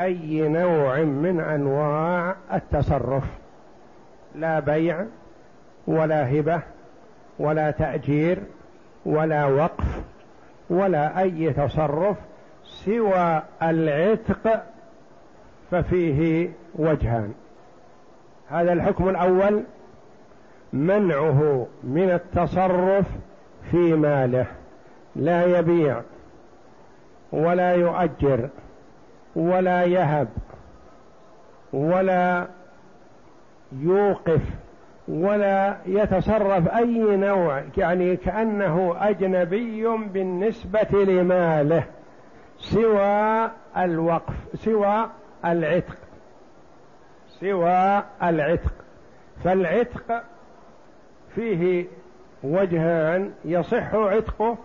أي نوع من أنواع التصرف؟ لا بيع ولا هبة ولا تأجير ولا وقف ولا أي تصرف سوى العتق ففيه وجهان. هذا الحكم الأول. منعه من التصرف في ماله. لا يبيع ولا يؤجر. ولا يهب ولا يوقف ولا يتصرف أي نوع يعني كأنه أجنبي بالنسبة لماله سوى الوقف سوى العتق سوى العتق. فالعتق فيه وجهان يصح عتقه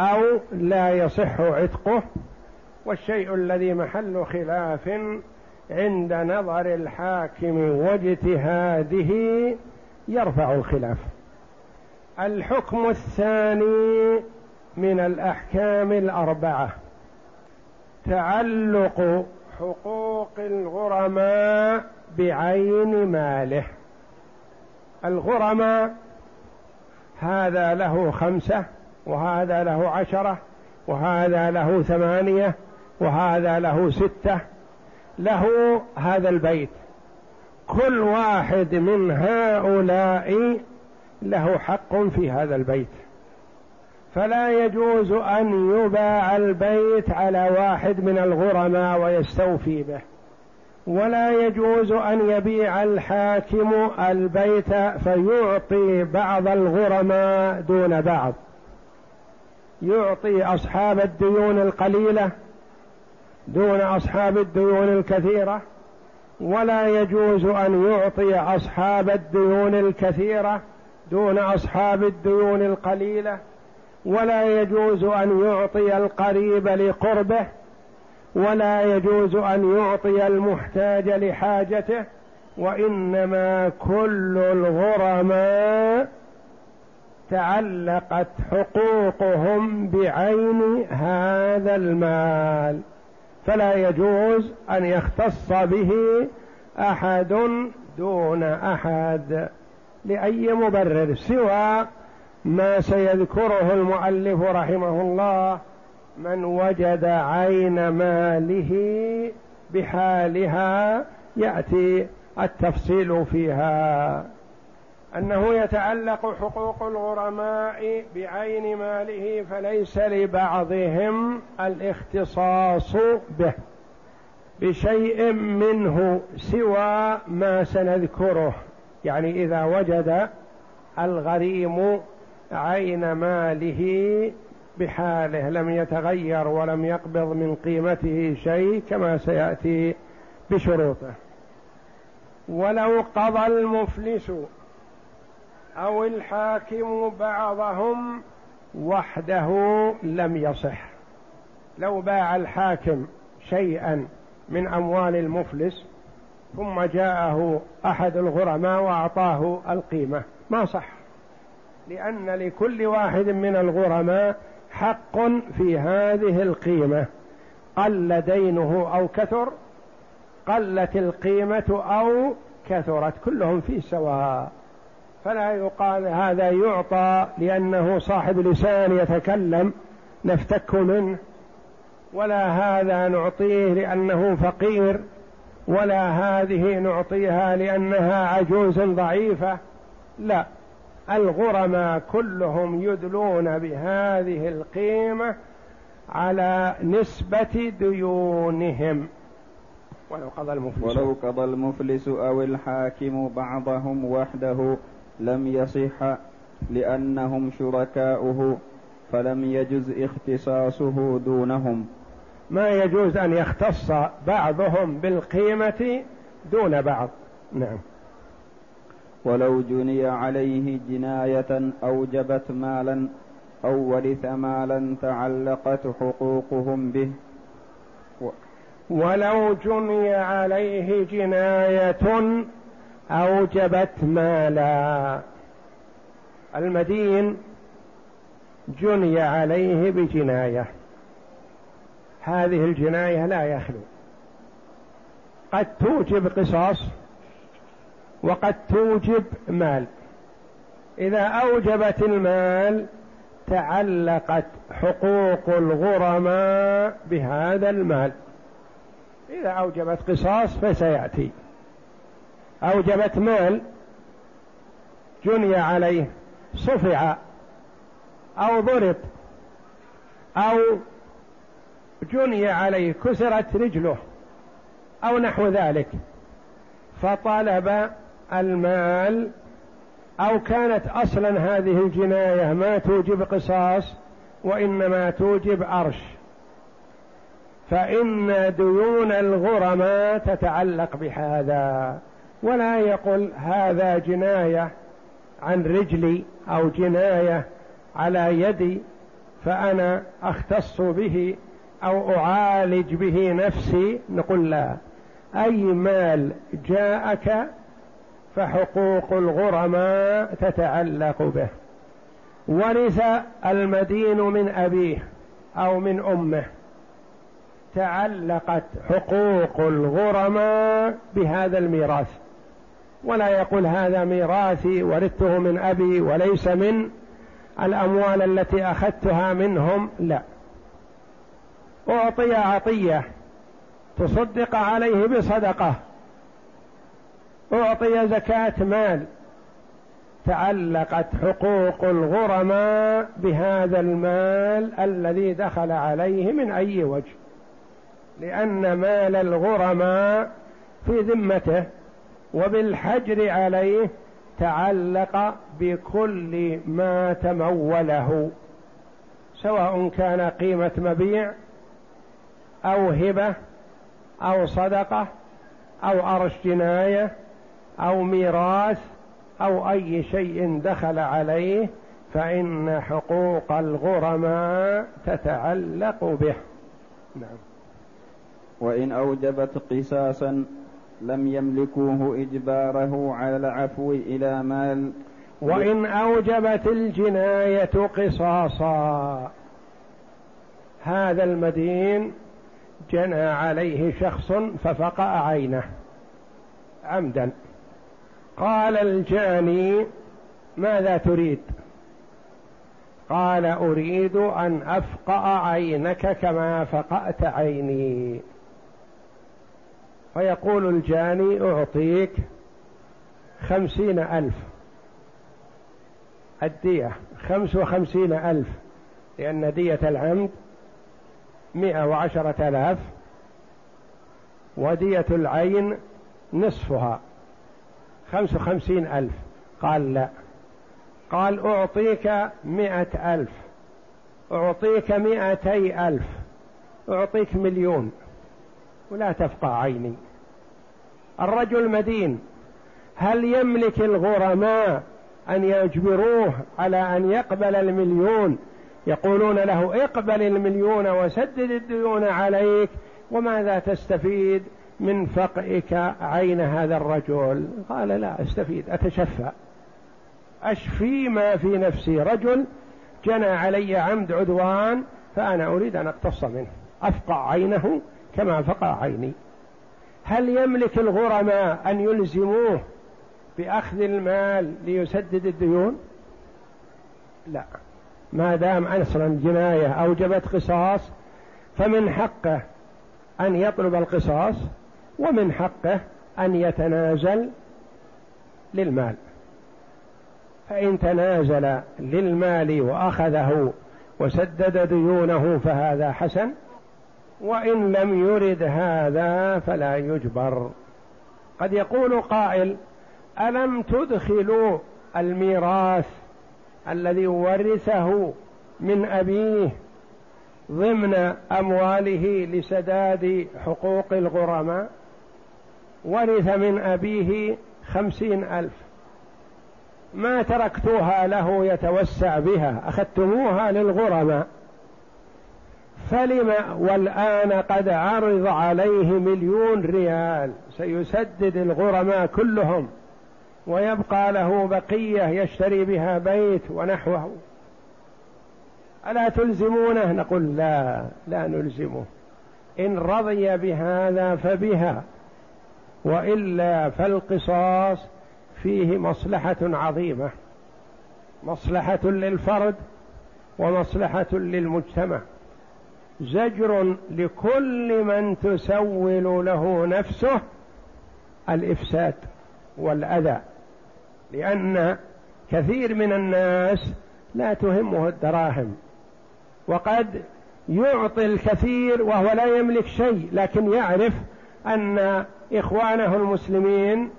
أو لا يصح عتقه. والشيء الذي محل خلاف عند نظر الحاكم واجتهاده يرفع الخلاف. الحكم الثاني من الأحكام الأربعة تعلق حقوق الغرماء بعين ماله. الغرماء هذا له خمسة وهذا له عشرة وهذا له ثمانية وهذا له ستة له هذا البيت. كل واحد من هؤلاء له حق في هذا البيت. فلا يجوز أن يباع البيت على واحد من الغرماء ويستوفي به. ولا يجوز أن يبيع الحاكم البيت فيعطي بعض الغرماء دون بعض. يعطي أصحاب الديون القليلة دون أصحاب الديون الكثيرة ولا يجوز أن يعطي أصحاب الديون الكثيرة دون أصحاب الديون القليلة ولا يجوز أن يعطي القريب لقربه ولا يجوز أن يعطي المحتاج لحاجته وإنما كل الغرماء تعلقت حقوقهم بعين هذا المال. فلا يجوز أن يختص به أحد دون أحد لأي مبرر سوى ما سيذكره المؤلف رحمه الله من وجد عين ماله بحالها يأتي التفصيل فيها. أنه يتعلق حقوق الغرماء بعين ماله فليس لبعضهم الاختصاص به بشيء منه سوى ما سنذكره. يعني إذا وجد الغريم عين ماله بحاله لم يتغير ولم يقبض من قيمته شيء كما سيأتي بشروطه. ولو قضى المفلس أو الحاكم بعضهم وحده لم يصح. لو باع الحاكم شيئا من أموال المفلس ثم جاءه أحد الغرماء وأعطاه القيمة ما صح. لأن لكل واحد من الغرماء حق في هذه القيمة. قل دينه أو كثر قلت القيمة أو كثرت كلهم في سواء. فلا يقال هذا يعطى لأنه صاحب لسان يتكلم نفتك منه. ولا هذا نعطيه لأنه فقير ولا هذه نعطيها لأنها عجوز ضعيفة. لا الغرماء كلهم يدلون بهذه القيمة على نسبة ديونهم. ولو قضى المفلس. ولو قضى المفلس أو الحاكم بعضهم وحده. لم يصح لأنهم شركاؤه فلم يجز اختصاصه دونهم. ما يجوز أن يختص بعضهم بالقيمة دون بعض. نعم. ولو جني عليه جناية أوجبت مالا أو ورث مالا تعلقت حقوقهم به. و... ولو جني عليه جناية أوجبت مالا. المدين جني عليه بجناية. هذه الجناية لا يخلو. قد توجب قصاص وقد توجب مال. إذا أوجبت المال تعلقت حقوق الغرماء بهذا المال. إذا أوجبت قصاص فسيأتي. أوجبت مال جني عليه صفع أو ضرب أو جني عليه كسرت رجله أو نحو ذلك. فطلب المال أو كانت أصلا هذه الجناية ما توجب قصاص وإنما توجب أرش فإن ديون الغرماء تتعلق بهذا. ولا يقول هذا جناية عن رجلي أو جناية على يدي فأنا أختص به أو أعالج به نفسي. نقول لا. أي مال جاءك فحقوق الغرماء تتعلق به. ورث المدين من أبيه أو من أمه. تعلقت حقوق الغرماء بهذا الميراث. ولا يقول هذا ميراثي ورثته من أبي وليس من الأموال التي أخذتها منهم لا. أعطي عطية تصدق عليه بصدقة. أعطي زكاة مال تعلقت حقوق الغرماء بهذا المال الذي دخل عليه من أي وجه؟ لأن مال الغرماء في ذمته. وبالحجر عليه تعلق بكل ما تموله سواء كان قيمة مبيع أو هبة أو صدقة أو أرش جناية أو ميراث أو أي شيء دخل عليه فإن حقوق الغرماء تتعلق به. نعم. وإن أوجبت قصاصا لم يملكوه إجباره على العفو إلى مال. وإن أوجبت الجناية قصاصا. هذا المدين جنى عليه شخص ففقأ عينه. عمدا. قال الجاني ماذا تريد؟ قال أريد أن أفقأ عينك كما فقأت عيني. فيقول الجاني أعطيك خمسين ألف. الدية خمس وخمسين ألف لأن دية العمد مئة وعشرة آلاف ودية العين نصفها خمس وخمسين ألف. قال لا. قال أعطيك مئة ألف. أعطيك مئتي ألف. أعطيك مليون. ولا تفقع عيني. الرجل مدين. هل يملك الغرماء أن يجبروه على أن يقبل المليون؟ يقولون له اقبل المليون وسدد الديون عليك وماذا تستفيد من فقئك عين هذا الرجل؟ قال لا أستفيد أتشفى. أشفي ما في نفسي. رجل جنى علي عمد عدوان فأنا أريد أن أقتص منه. أفقع عينه كما فقع عيني. هل يملك الغرماء أن يلزموه بأخذ المال ليسدد الديون؟ لا. ما دام أصلا الجناية أوجبت قصاص فمن حقه أن يطلب القصاص ومن حقه أن يتنازل للمال. فإن تنازل للمال وأخذه وسدد ديونه فهذا حسن. وإن لم يرد هذا فلا يجبر. قد يقول قائل ألم تدخلوا الميراث الذي ورثه من أبيه ضمن أمواله لسداد حقوق الغرماء؟ ورث من أبيه خمسين ألف. ما تركتوها له يتوسع بها أخذتموها للغرماء. فلم والآن قد عرض عليه مليون ريال. سيسدد الغرماء كلهم. ويبقى له بقية يشتري بها بيت ونحوه. ألا تلزمونه؟ نقول لا لا نلزمه. إن رضي بهذا فبها. وإلا فالقصاص فيه مصلحة عظيمة. مصلحة للفرد ومصلحة للمجتمع. زجر لكل من تسول له نفسه الإفساد والأذى لأن كثير من الناس لا تهمه الدراهم وقد يعطي الكثير وهو لا يملك شيء لكن يعرف أن إخوانه المسلمين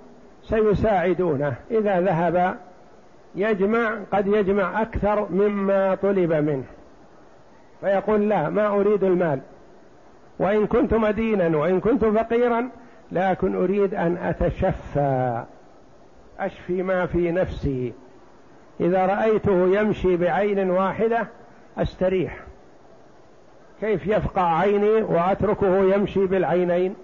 سيساعدونه. إذا ذهب يجمع قد يجمع أكثر مما طلب منه. فيقول لا ما أريد المال. وإن كنت مدينا وإن كنت فقيرا لكن أريد أن أتشفى أشفي ما في نفسي. إذا رأيته يمشي بعين واحدة أستريح. كيف يفقع عيني وأتركه يمشي بالعينين؟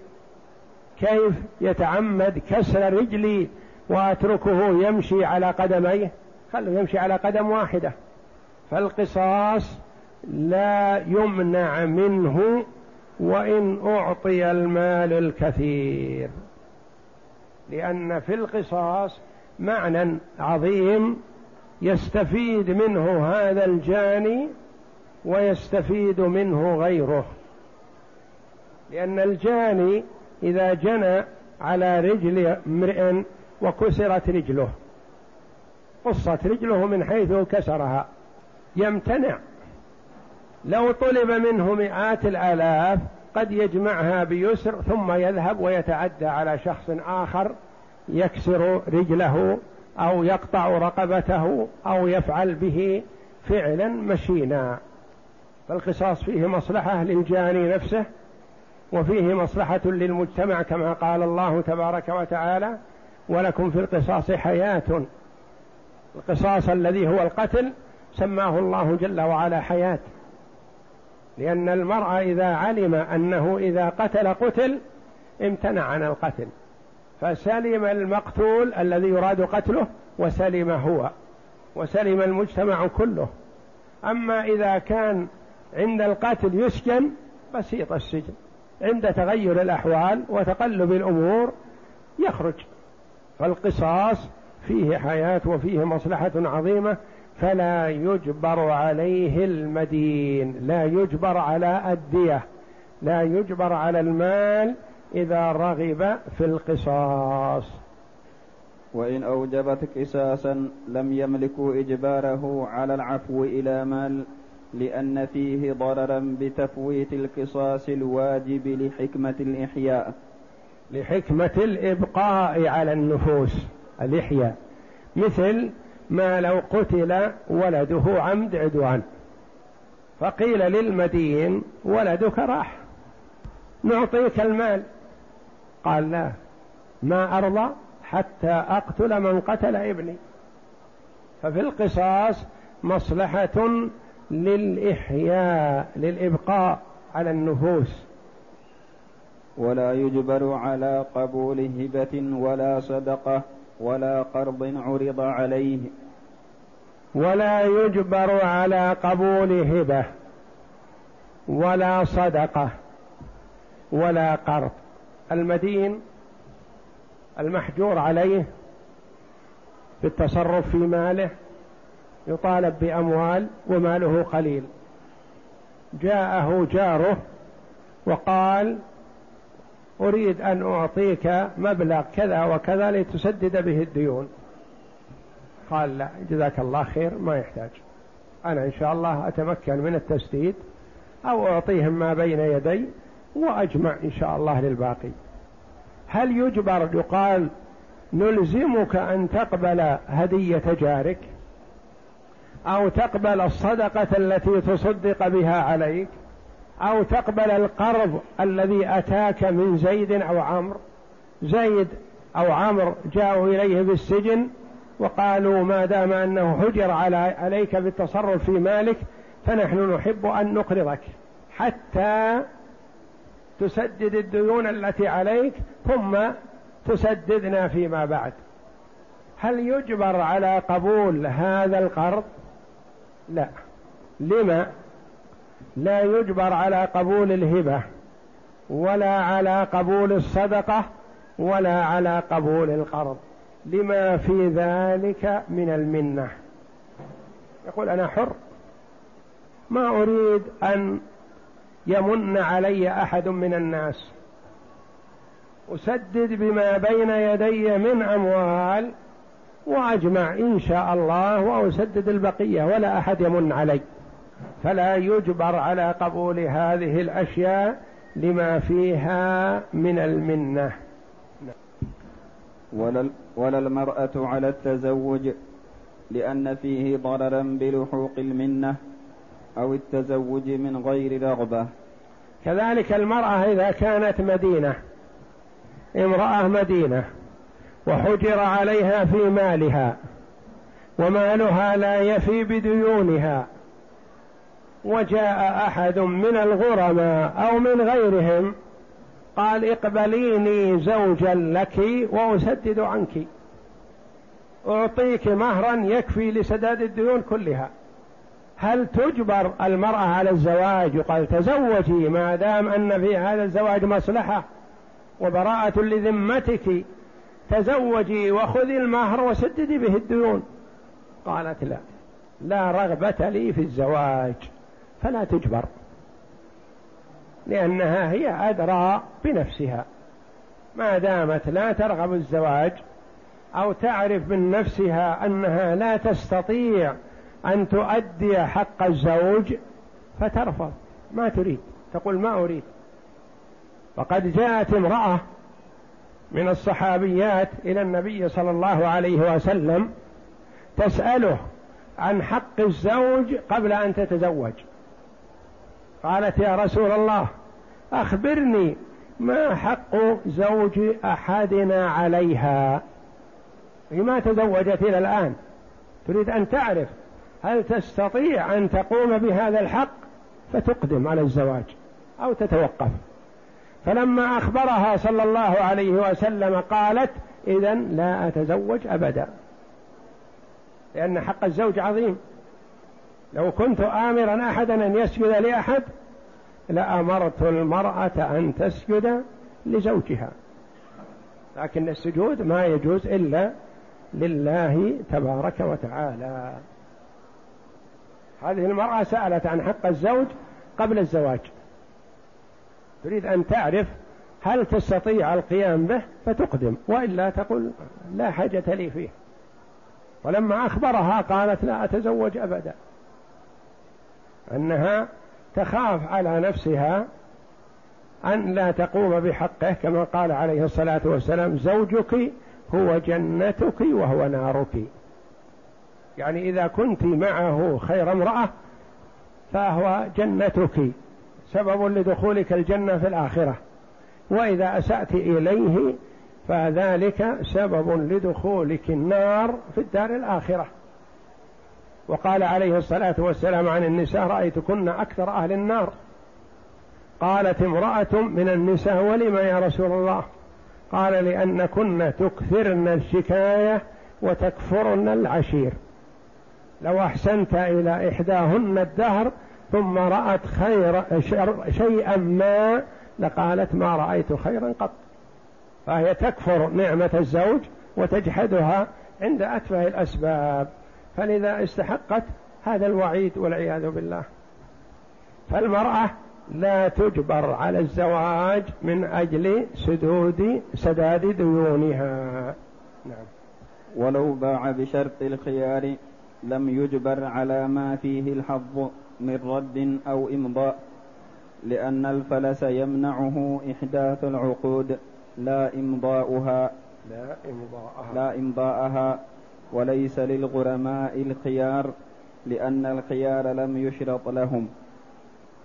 كيف يتعمد كسر رجلي وأتركه يمشي على قدميه؟ خلوا يمشي على قدم واحدة. فالقصاص لا يمنع منه وإن أعطي المال الكثير. لأن في القصاص معنى عظيم يستفيد منه هذا الجاني ويستفيد منه غيره. لأن الجاني إذا جنى على رجل امرئ وكسرت رجله قصت رجله من حيث كسرها يمتنع لو طلب منه مئات الآلاف قد يجمعها بيسر ثم يذهب ويتعدى على شخص آخر يكسر رجله أو يقطع رقبته أو يفعل به فعلا مشينا. فالقصاص فيه مصلحة للجاني نفسه وفيه مصلحة للمجتمع كما قال الله تبارك وتعالى ولكم في القصاص حياة. القصاص الذي هو القتل سماه الله جل وعلا حياة. لأن المرء إذا علم أنه إذا قتل قتل امتنع عن القتل. فسلم المقتول الذي يراد قتله وسلم هو وسلم المجتمع كله. أما إذا كان عند القتل يسجن بسيط السجن. عند تغير الأحوال وتقلب الأمور يخرج. فالقصاص فيه حياة وفيه مصلحة عظيمة فلا يجبر عليه المدين لا يجبر على الدية لا يجبر على المال إذا رغب في القصاص. وإن أوجبت قصاصا لم يملكوا إجباره على العفو إلى مال لأن فيه ضررا بتفويت القصاص الواجب لحكمة الإحياء. لحكمة الإبقاء على النفوس الإحياء. مثل ما لو قتل ولده عمد عدوان. فقيل للمدين ولدك راح. نعطيك المال. قال لا ما أرضى حتى أقتل من قتل ابني. ففي القصاص مصلحة للإحياء للإبقاء على النفوس. ولا يجبر على قبول هبة ولا صدقة ولا قرض عرض عليه. ولا يجبر على قبول هبة ولا صدقة ولا قرض. المدين المحجور عليه بالتصرف في ماله يطالب بأموال وماله قليل. جاءه جاره وقال أريد أن أعطيك مبلغ كذا وكذا لتسدد به الديون. قال لا جزاك الله خير ما يحتاج. أنا إن شاء الله أتمكن من التسديد أو أعطيهم ما بين يدي وأجمع إن شاء الله للباقي. هل يجبر يقال نلزمك أن تقبل هدية جارك أو تقبل الصدقة التي تصدق بها عليك أو تقبل القرض الذي أتاك من زيد أو عمرو؟ زيد أو عمرو جاءوا إليه بالسجن وقالوا ما دام أنه حجر على عليك بالتصرف في مالك فنحن نحب أن نقرضك حتى تسدد الديون التي عليك ثم تسددنا فيما بعد. هل يجبر على قبول هذا القرض؟ لا. لما؟ لا يجبر على قبول الهبة ولا على قبول الصدقة ولا على قبول القرض. لما في ذلك من المنة. يقول أنا حر. ما أريد أن يمن علي أحد من الناس. أسدد بما بين يدي من أموال وأجمع إن شاء الله وأسدد البقية ولا أحد يمن علي. فلا يجبر على قبول هذه الأشياء لما فيها من المنة. ولا, ولا المرأة على التزوج لأن فيه ضررا بلحوق المنة أو التزوج من غير رغبة. كذلك المرأة إذا كانت مدينة امرأة مدينة وحجر عليها في مالها ومالها لا يفي بديونها وجاء أحد من الغرماء أو من غيرهم قال اقبليني زوجا لك وأسدد عنك. أعطيك مهرا يكفي لسداد الديون كلها. هل تجبر المرأة على الزواج؟ وقال تزوجي ما دام أن في هذا الزواج مصلحة وبراءة لذمتك تزوجي وخذي المهر وسددي به الديون. قالت لا لا رغبة لي في الزواج فلا تجبر. لأنها هي أدرى بنفسها. ما دامت لا ترغب الزواج أو تعرف من نفسها أنها لا تستطيع أن تؤدي حق الزوج فترفض. ما تريد. تقول ما أريد. وقد جاءت امرأة من الصحابيات إلى النبي صلى الله عليه وسلم تسأله عن حق الزوج قبل أن تتزوج. قالت يا رسول الله أخبرني ما حق زوج أحدنا عليها؟ هي ما تزوجت إلى الآن تريد أن تعرف هل تستطيع أن تقوم بهذا الحق فتقدم على الزواج أو تتوقف. فلما أخبرها صلى الله عليه وسلم قالت اذا لا أتزوج أبدا لأن حق الزوج عظيم. لو كنت آمرا أحدا أن يسجد لأحد لأمرت المرأة أن تسجد لزوجها. لكن السجود ما يجوز إلا لله تبارك وتعالى. هذه المرأة سألت عن حق الزوج قبل الزواج. تريد أن تعرف هل تستطيع القيام به؟ فتقدم. وإلا تقول لا حاجة لي فيه. ولما أخبرها قالت لا أتزوج أبدا. أنها تخاف على نفسها أن لا تقوم بحقه كما قال عليه الصلاة والسلام زوجك هو جنتك وهو نارك. يعني إذا كنت معه خير امرأة فهو جنتك سبب لدخولك الجنة في الآخرة. وإذا أسأت إليه فذلك سبب لدخولك النار في الدار الآخرة. وقال عليه الصلاة والسلام عن النساء رأيتكن أكثر أهل النار. قالت امرأة من النساء ولم يا رسول الله؟ قال لأنكن تكثرن الشكاية وتكفرن العشير. لو أحسنت إلى إحداهن الدهر ثم رأت خير شيئا ما لقالت ما رأيت خيرا قط. فهي تكفر نعمة الزوج وتجحدها عند أتفه الأسباب. فلذا استحقت هذا الوعيد والعياذ بالله. فالمرأة لا تجبر على الزواج من أجل سدود سداد ديونها. نعم. ولو باع بشرط الخيار لم يجبر على ما فيه الحظ من رد أو إمضاء لأن الفلس يمنعه إحداث العقود لا إمضاؤها لا إمضاءها. لا إمضاءها. وليس للغرماء الخيار لأن الخيار لم يشرط لهم.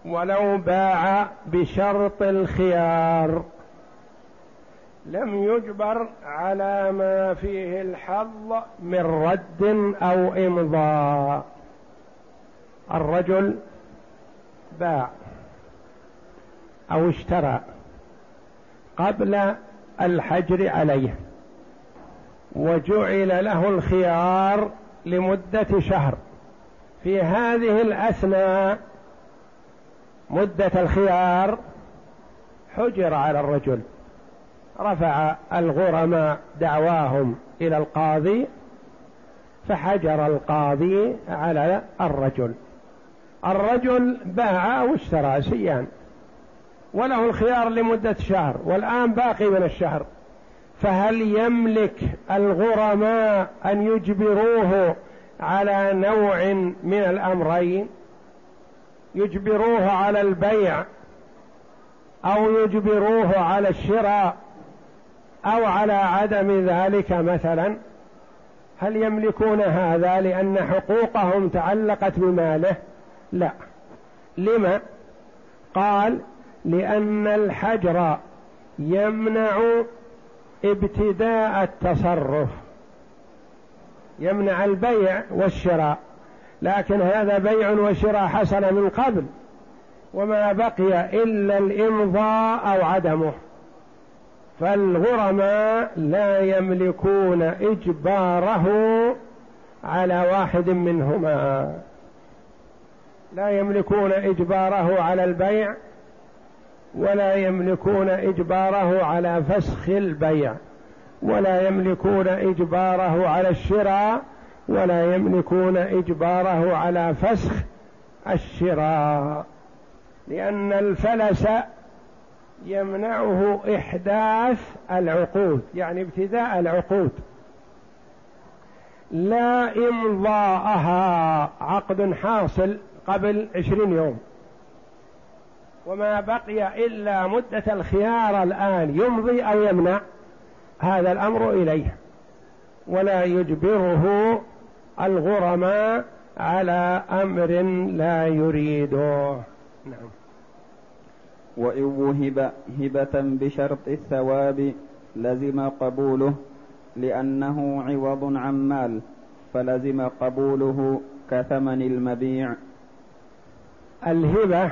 ولو باع بشرط الخيار لم يجبر على ما فيه الحظ من رد أو إمضاء. الرجل باع أو اشترى قبل الحجر عليه. وجعل له الخيار لمدة شهر. في هذه الأثناء مدة الخيار حجر على الرجل رفع الغرماء دعواهم إلى القاضي فحجر القاضي على الرجل. الرجل باع أو اشترى سيان وله الخيار لمدة شهر والآن باقي من الشهر. فهل يملك الغرماء أن يجبروه على نوع من الأمرين؟ يجبروه على البيع أو يجبروه على الشراء أو على عدم ذلك مثلا؟ هل يملكون هذا لأن حقوقهم تعلقت بماله؟ لا. لما؟ قال لأن الحجر يمنع ابتداء التصرف. يمنع البيع والشراء. لكن هذا بيع وشراء حصل من قبل. وما بقي إلا الإمضاء أو عدمه. فالغرماء لا يملكون إجباره على واحد منهما. لا يملكون إجباره على البيع ولا يملكون إجباره على فسخ البيع ولا يملكون إجباره على الشراء ولا يملكون إجباره على فسخ الشراء. لأن الفلس يمنعه إحداث العقود يعني ابتداء العقود. لا إمضاءها عقد حاصل قبل عشرين يوم. وما بقي إلا مدة الخيار الآن يمضي أو يمنع. هذا الأمر إليه. ولا يجبره الغرماء على أمر لا يريده. نعم. وإن وهب هبة بشرط الثواب لزم قبوله لأنه عوض عن مال فلزم قبوله كثمن المبيع. الهبة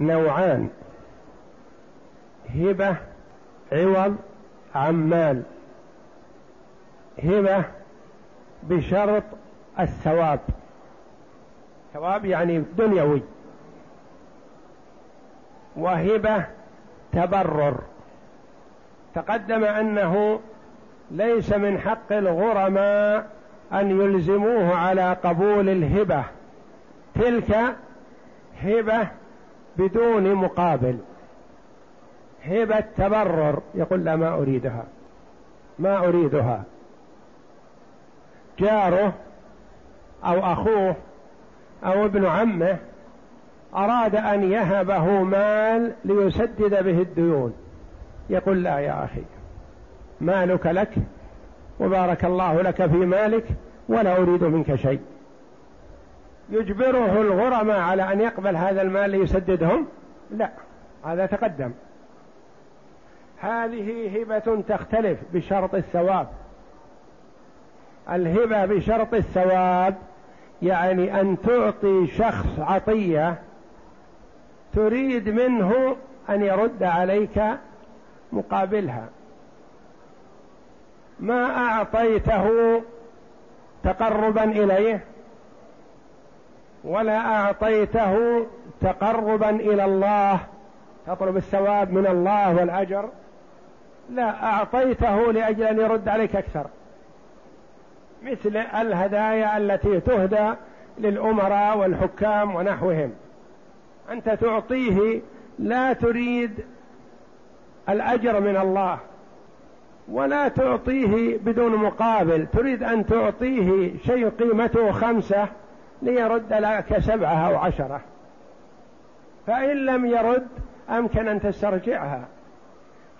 نوعان. هبة عوض عن مال هبة بشرط الثواب. ثواب يعني دنيوي. وهبة تبرر. تقدم أنه ليس من حق الغرماء أن يلزموه على قبول الهبة. تلك هبة بدون مقابل. هبة تبرر يقول لا ما أريدها. ما أريدها. جاره أو أخوه أو ابن عمه أراد أن يهبه مال ليسدد به الديون. يقول لا يا أخي مالك لك وبارك الله لك في مالك ولا أريد منك شيء. يجبره الغرماء على أن يقبل هذا المال ليسددهم؟ لا هذا تقدم. هذه هبة تختلف بشرط الثواب. الهبة بشرط الثواب يعني أن تعطي شخص عطية تريد منه أن يرد عليك مقابلها. ما أعطيته تقربا إليه؟ ولا أعطيته تقربا إلى الله تطلب الثواب من الله والأجر. لا أعطيته لأجل أن يرد عليك أكثر. مثل الهدايا التي تهدى للأمراء والحكام ونحوهم. أنت تعطيه لا تريد الأجر من الله ولا تعطيه بدون مقابل. تريد أن تعطيه شيء قيمته خمسة ليرد لك سبعة أو عشرة. فإن لم يرد أمكن أن تسترجعها.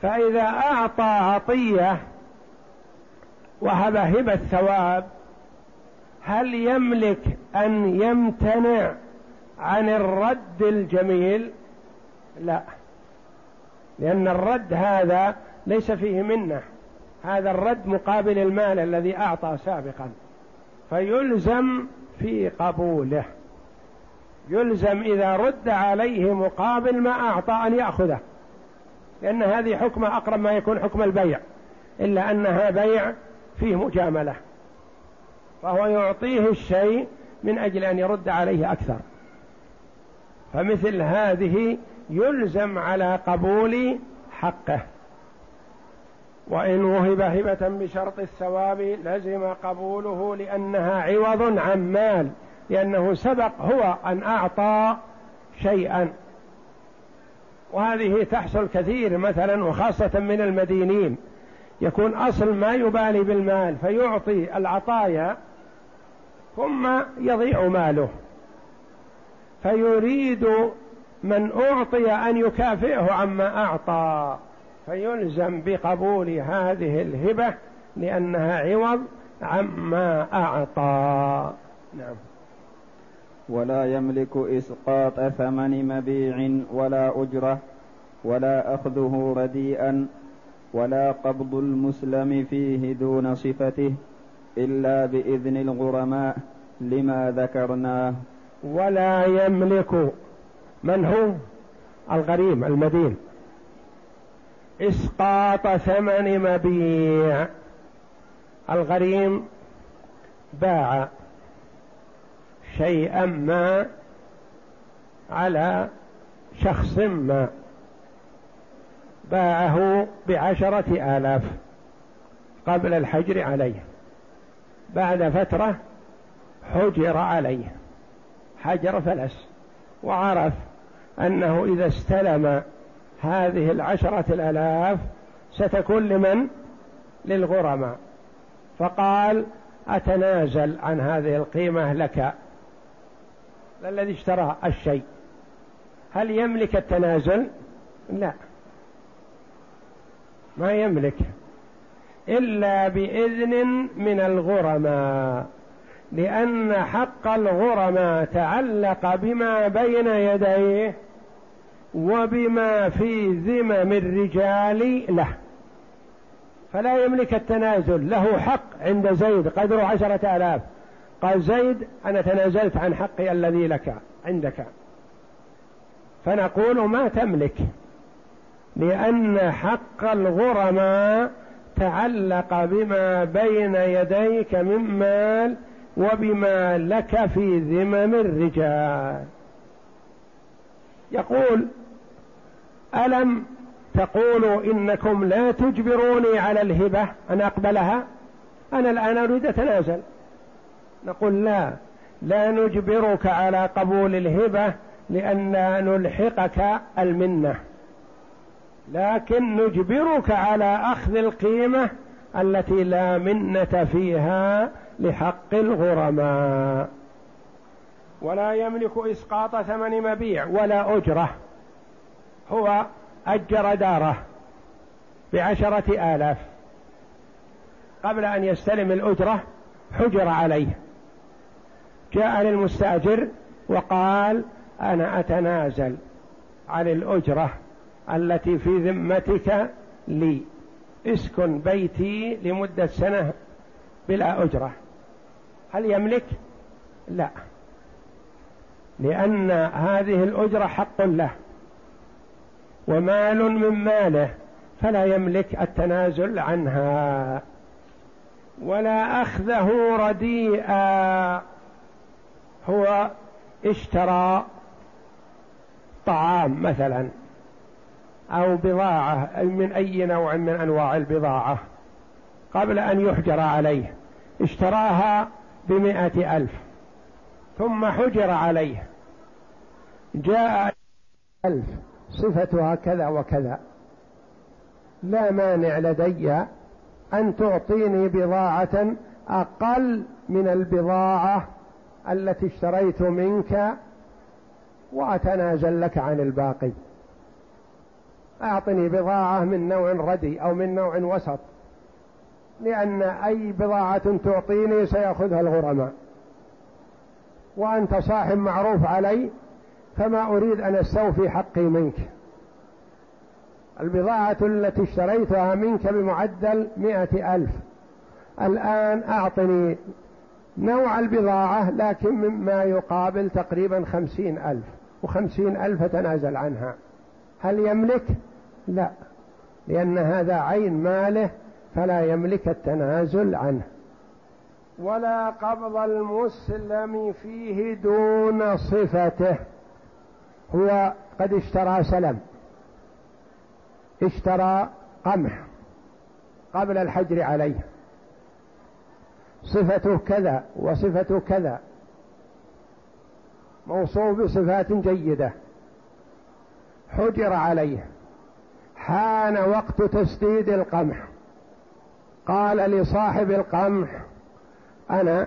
فإذا أعطى عطية وهب هبة ثواب هل يملك أن يمتنع عن الرد الجميل؟ لا. لأن الرد هذا ليس فيه منة. هذا الرد مقابل المال الذي أعطى سابقا. فيلزم في قبوله. يلزم إذا رد عليه مقابل ما أعطى أن يأخذه. لأن هذه حكمة أقرب ما يكون حكم البيع. إلا أنها بيع فيه مجاملة. فهو يعطيه الشيء من أجل أن يرد عليه أكثر. فمثل هذه يلزم على قبول حقه. وإن وهب هبة بشرط الثواب لزم قبوله لأنها عوض عن مال لأنه سبق هو أن أعطى شيئا. وهذه تحصل كثير مثلا وخاصة من المدينين. يكون أصل ما يبالي بالمال فيعطي العطايا ثم يضيع ماله. فيريد من أعطي أن يكافئه عما أعطى. فيلزم بقبول هذه الهبة لأنها عوض عما أعطى. نعم. ولا يملك إسقاط ثمن مبيع ولا أجرة ولا أخذه رديئا ولا قبض المسلم فيه دون صفته إلا بإذن الغرماء لما ذكرناه. ولا يملك من هو؟ الغريم المدين. إسقاط ثمن مبيع. الغريم باع شيئا ما على شخص ما. باعه بعشرة آلاف قبل الحجر عليه. بعد فترة حجر عليه. حجر فلس. وعرف أنه إذا استلم هذه العشرة الآلاف ستكون لمن؟ للغرماء. فقال أتنازل عن هذه القيمة لك. الذي اشترى الشيء. هل يملك التنازل؟ لا. ما يملك. إلا بإذن من الغرماء. لأن حق الغرماء تعلق بما بين يديه وبما في ذمم الرجال له. فلا يملك التنازل. له حق عند زيد. قدره عشرة آلاف. قال زيد أنا تنازلت عن حقي الذي لك عندك. فنقول ما تملك. لأن حق الغرماء تعلق بما بين يديك من مال وبما لك في ذمم الرجال. يقول ألم تقولوا إنكم لا تجبروني على الهبة أن أقبلها؟ أنا الآن أريد أتنازل. نقول لا لا نجبرك على قبول الهبة لأن نلحقك المنة. لكن نجبرك على أخذ القيمة التي لا منة فيها لحق الغرماء. ولا يملك إسقاط ثمن مبيع ولا أجرة. هو أجر داره بعشرة آلاف. قبل أن يستلم الأجرة حجر عليه. جاء للمستأجر وقال أنا أتنازل عن الأجرة التي في ذمتك لي. اسكن بيتي لمدة سنة بلا أجرة. هل يملك؟ لا. لأن هذه الأجرة حق له. ومال من ماله فلا يملك التنازل عنها. ولا أخذه رديئا هو اشترى طعام مثلا أو بضاعة من أي نوع من أنواع البضاعة قبل أن يحجر عليه. اشتراها بمائة ألف ثم حجر عليه. جاء ألف صفتها كذا وكذا. لا مانع لدي أن تعطيني بضاعة أقل من البضاعة التي اشتريت منك وأتنازل لك عن الباقي. أعطني بضاعة من نوع ردي أو من نوع وسط لأن أي بضاعة تعطيني سيأخذها الغرماء. وأنت صاحب معروف علي فما أريد أن أستوفي حقي منك. البضاعة التي اشتريتها منك بمعدل مئة ألف. الآن أعطني نوع البضاعة لكن مما يقابل تقريبا خمسين ألف. وخمسين ألف تنازل عنها. هل يملك؟ لا لأن هذا عين ماله فلا يملك التنازل عنه. ولا قبض المسلم فيه دون صفته. هو قد اشترى سلم. اشترى قمح قبل الحجر عليه. صفته كذا وصفته كذا. موصوف بصفات جيدة. حجر عليه. حان وقت تسديد القمح. قال لصاحب القمح أنا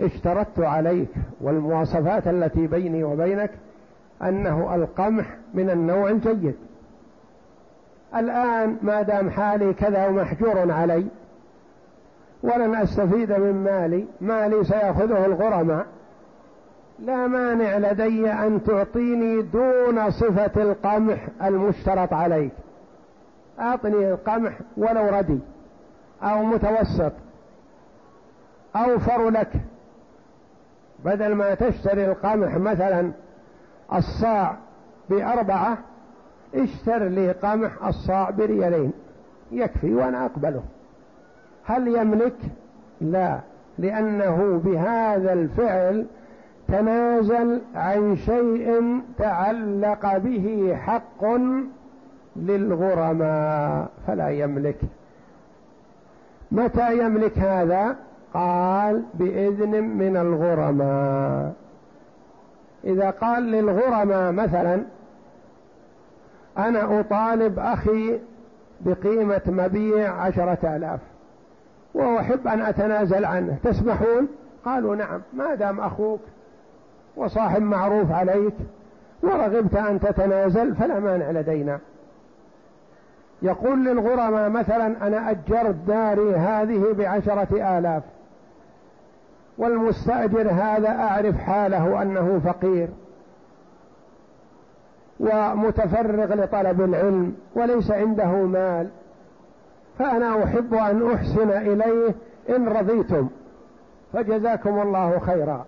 اشترطت عليك والمواصفات التي بيني وبينك أنه القمح من النوع الجيد. الآن ما دام حالي كذا ومحجور علي ولن أستفيد من مالي مالي سيأخذه الغرماء. لا مانع لدي أن تعطيني دون صفة القمح المشترط عليك. أعطني القمح ولو ردي أو متوسط أوفر لك. بدل ما تشتري القمح مثلا الصاع بأربعة اشتر لي قمح الصاع بريالين. يكفي وأنا أقبله. هل يملك؟ لا لأنه بهذا الفعل تنازل عن شيء تعلق به حق للغرماء فلا يملك. متى يملك هذا؟ قال بإذن من الغرماء. إذا قال للغرماء مثلا أنا أطالب أخي بقيمة مبيع عشرة آلاف وأحب أن أتنازل عنه. تسمحون؟ قالوا نعم. ما دام أخوك وصاحب معروف عليك ورغبت أن تتنازل فلا مانع لدينا. يقول للغرماء مثلا أنا أجرت داري هذه بعشرة آلاف. والمستأجر هذا أعرف حاله أنه فقير ومتفرغ لطلب العلم وليس عنده مال فأنا أحب أن أحسن إليه إن رضيتم فجزاكم الله خيرا.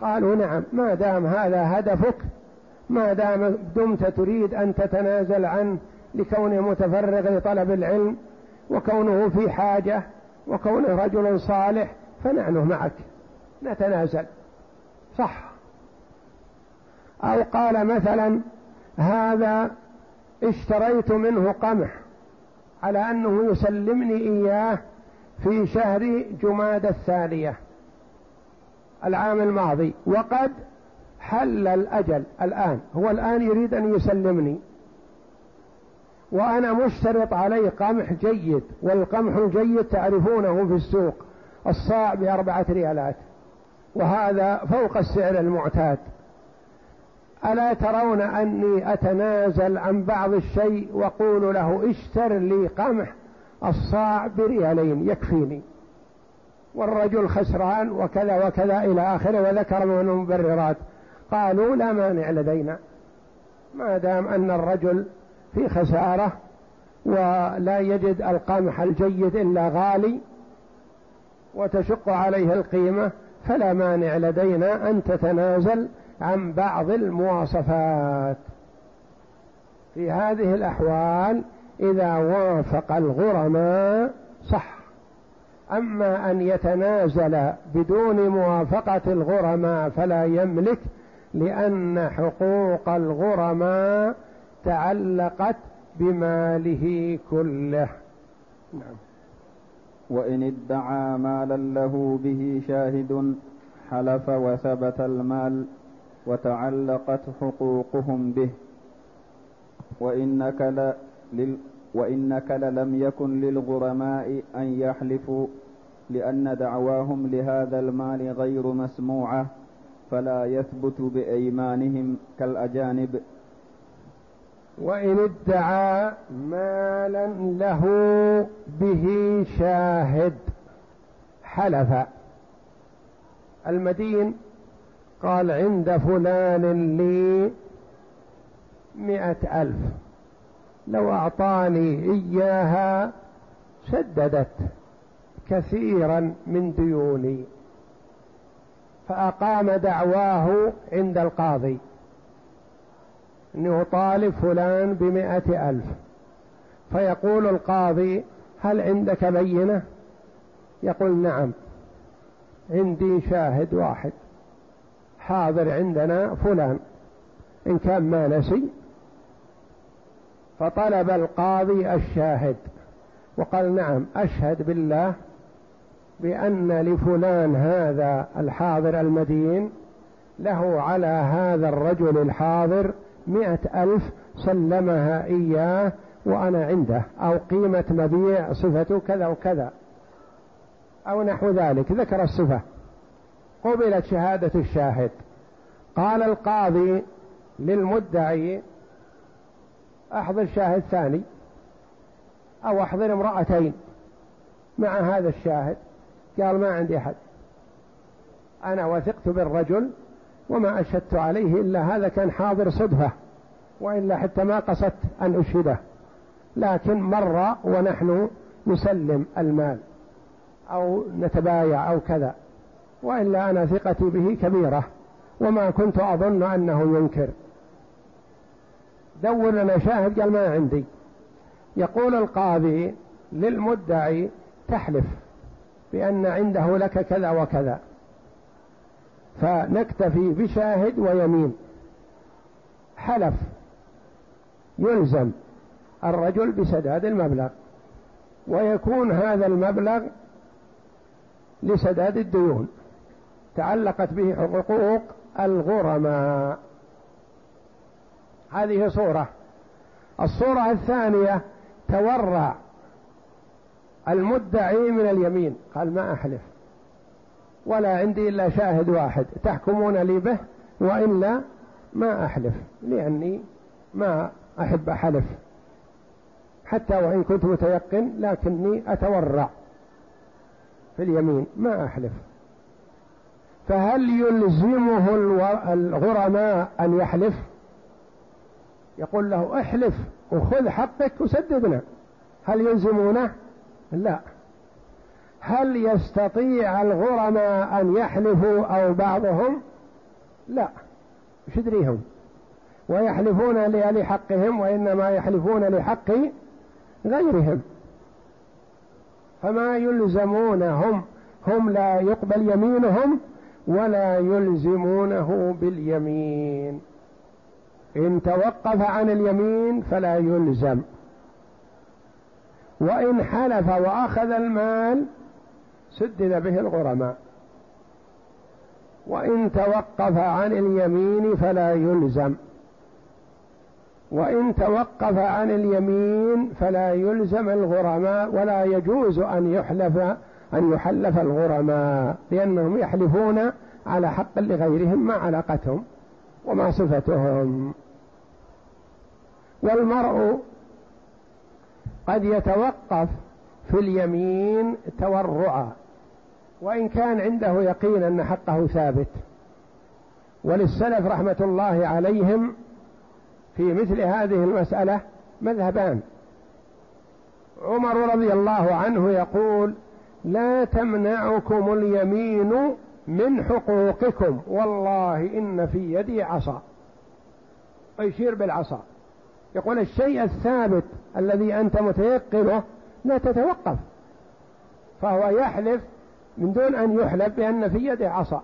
قالوا نعم ما دام هذا هدفك ما دام دمت تريد أن تتنازل عنه لكونه متفرغ لطلب العلم وكونه في حاجة وكونه رجل صالح فنحن معك. نتنازل. صح. أو قال مثلا هذا اشتريت منه قمح على أنه يسلمني إياه في شهر جماد الثانية العام الماضي. وقد حل الأجل الآن. هو الآن يريد أن يسلمني. وأنا مشترط عليه قمح جيد والقمح الجيد تعرفونه في السوق. الصاع بأربعة ريالات وهذا فوق السعر المعتاد. ألا ترون أني أتنازل عن بعض الشيء وقول له اشتر لي قمح الصاع بريالين يكفيني. والرجل خسران وكذا وكذا إلى آخره وذكر من المبررات. قالوا لا مانع لدينا ما دام أن الرجل في خسارة ولا يجد القمح الجيد إلا غالي وتشق عليه القيمة فلا مانع لدينا أن تتنازل عن بعض المواصفات. في هذه الأحوال إذا وافق الغرماء صح. أما أن يتنازل بدون موافقة الغرماء فلا يملك لأن حقوق الغرماء تعلقت بماله كله. نعم. وإن ادعى مالا له به شاهد حلف وثبت المال وتعلقت حقوقهم به. وإنك ل... لل... وإنك لم يكن للغرماء أن يحلفوا لأن دعواهم لهذا المال غير مسموعة فلا يثبت بأيمانهم كالأجانب. وإن ادعى مالا له به شاهد. حلف. المدين قال عند فلان لي مئة ألف. لو أعطاني إياها سددت كثيرا من ديوني. فأقام دعواه عند القاضي. أنه طالب فلان بمائة ألف. فيقول القاضي هل عندك بينة؟ يقول نعم عندي شاهد واحد حاضر عندنا فلان إن كان ما نسي. فطلب القاضي الشاهد وقال نعم أشهد بالله بأن لفلان هذا الحاضر المدين له على هذا الرجل الحاضر مئة ألف سلمها إياه وأنا عنده أو قيمة مبيع صفته كذا وكذا أو نحو ذلك. ذكر الصفة. قبلت شهادة الشاهد. قال القاضي للمدعي أحضر شاهد ثاني أو أحضر امرأتين مع هذا الشاهد. قال ما عندي أحد. أنا وثقت بالرجل وما أشهدت عليه إلا هذا كان حاضر صدفة وإلا حتى ما قصدت أن أشهده. لكن مر ونحن نسلم المال أو نتبايع أو كذا وإلا أنا ثقتي به كبيرة وما كنت أظن أنه ينكر. دور لنا شاهد قال ما عندي. يقول القاضي للمدعي تحلف بأن عنده لك كذا وكذا. فنكتفي بشاهد ويمين. حلف. يلزم الرجل بسداد المبلغ. ويكون هذا المبلغ لسداد الديون. تعلقت به حقوق الغرماء. هذه صورة. الصورة الثانية تورع المدعي من اليمين. قال ما أحلف. ولا عندي إلا شاهد واحد. تحكمون لي به وإلا ما أحلف. لأني ما أحب أحلف حتى وإن كنت متيقن لكني أتورع في اليمين. ما أحلف. فهل يلزمه الغرماء أن يحلف؟ يقول له احلف وخذ حقك وسددنا. هل يلزمونه؟ لا. هل يستطيع الغرماء أن يحلفوا أو بعضهم؟ لا. وش يدريهم؟ ويحلفون لحقهم وإنما يحلفون لحق غيرهم. فما يلزمونهم؟ هم لا يقبل يمينهم ولا يلزمونه باليمين. إن توقف عن اليمين فلا يلزم. وإن حلف وأخذ المال سدد به الغرماء. وإن توقف عن اليمين فلا يلزم. وإن توقف عن اليمين فلا يلزم الغرماء ولا يجوز أن يحلف أن يحلف الغرماء لأنهم يحلفون على حق لغيرهم ما علاقتهم وما صفتهم. والمرء قد يتوقف في اليمين تورعا. وإن كان عنده يقين أن حقه ثابت. وللسلف رحمة الله عليهم في مثل هذه المسألة مذهبان. عمر رضي الله عنه يقول لا تمنعكم اليمين من حقوقكم والله إن في يدي عصا. ويشير بالعصا. يقول الشيء الثابت الذي أنت متيقنه لا تتوقف فهو يحلف من دون أن يحلف بأن في يده عصا.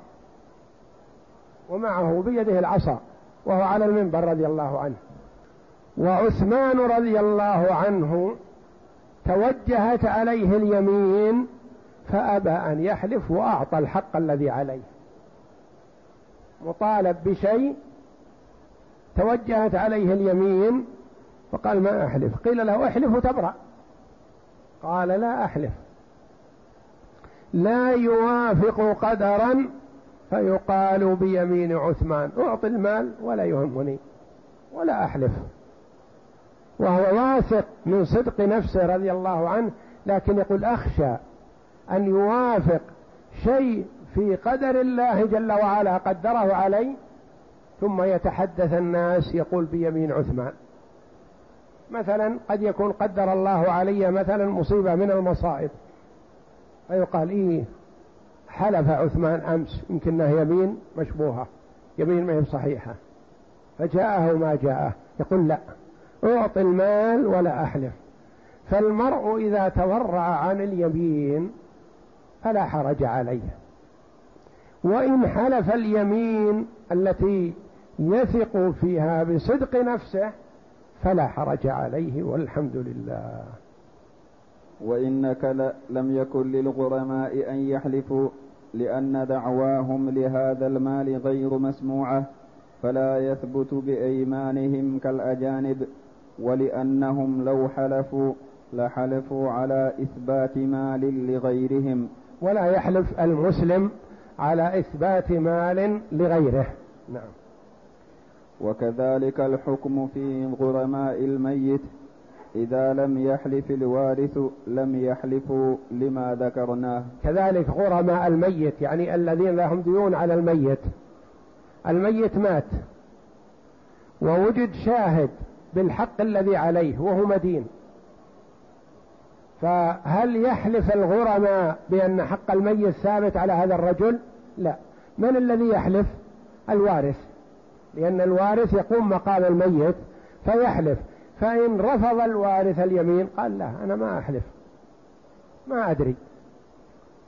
ومعه بيده العصا وهو على المنبر رضي الله عنه. وعثمان رضي الله عنه توجهت عليه اليمين فأبى أن يحلف وأعطى الحق الذي عليه. مطالب بشيء توجهت عليه اليمين فقال ما أحلف؟ قيل له احلف وتبرأ. قال لا أحلف. لا يوافق قدرا فيقال بيمين عثمان أعطي المال ولا يهمني ولا أحلف. وهو واثق من صدق نفسه رضي الله عنه لكن يقول أخشى أن يوافق شيء في قدر الله جل وعلا قدره علي ثم يتحدث الناس يقول بيمين عثمان. مثلا قد يكون قدر الله علي مثلا مصيبة من المصائب. فيقال إيه؟ حلف عثمان أمس يمكنها يمين مشبوهة يمين ما هي صحيحة. فجاءه ما جاءه يقول لا أعطي المال ولا أحلف. فالمرء إذا تورع عن اليمين فلا حرج عليه. وإن حلف اليمين التي يثق فيها بصدق نفسه فلا حرج عليه والحمد لله. وإنك لم يكن للغرماء أن يحلفوا لأن دعواهم لهذا المال غير مسموعة فلا يثبت بأيمانهم كالأجانب ولأنهم لو حلفوا لحلفوا على إثبات مال لغيرهم. ولا يحلف المسلم على إثبات مال لغيره. نعم. وكذلك الحكم في غرماء الميت إذا لم يحلف الوارث لم يحلفوا لما ذكرناه. كذلك غرماء الميت يعني الذين لهم ديون على الميت. الميت مات. ووجد شاهد بالحق الذي عليه وهو مدين. فهل يحلف الغرماء بأن حق الميت ثابت على هذا الرجل؟ لا. من الذي يحلف؟ الوارث. لأن الوارث يقوم مقام الميت فيحلف. فإن رفض الوارث اليمين قال لا أنا ما أحلف. ما أدري.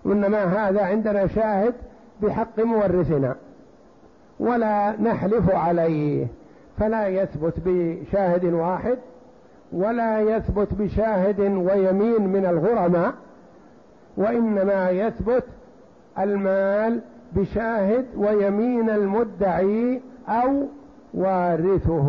وإنما هذا عندنا شاهد بحق مورثنا. ولا نحلف عليه. فلا يثبت بشاهد واحد ولا يثبت بشاهد ويمين من الغرماء وإنما يثبت المال بشاهد ويمين المدعي أو وارثه.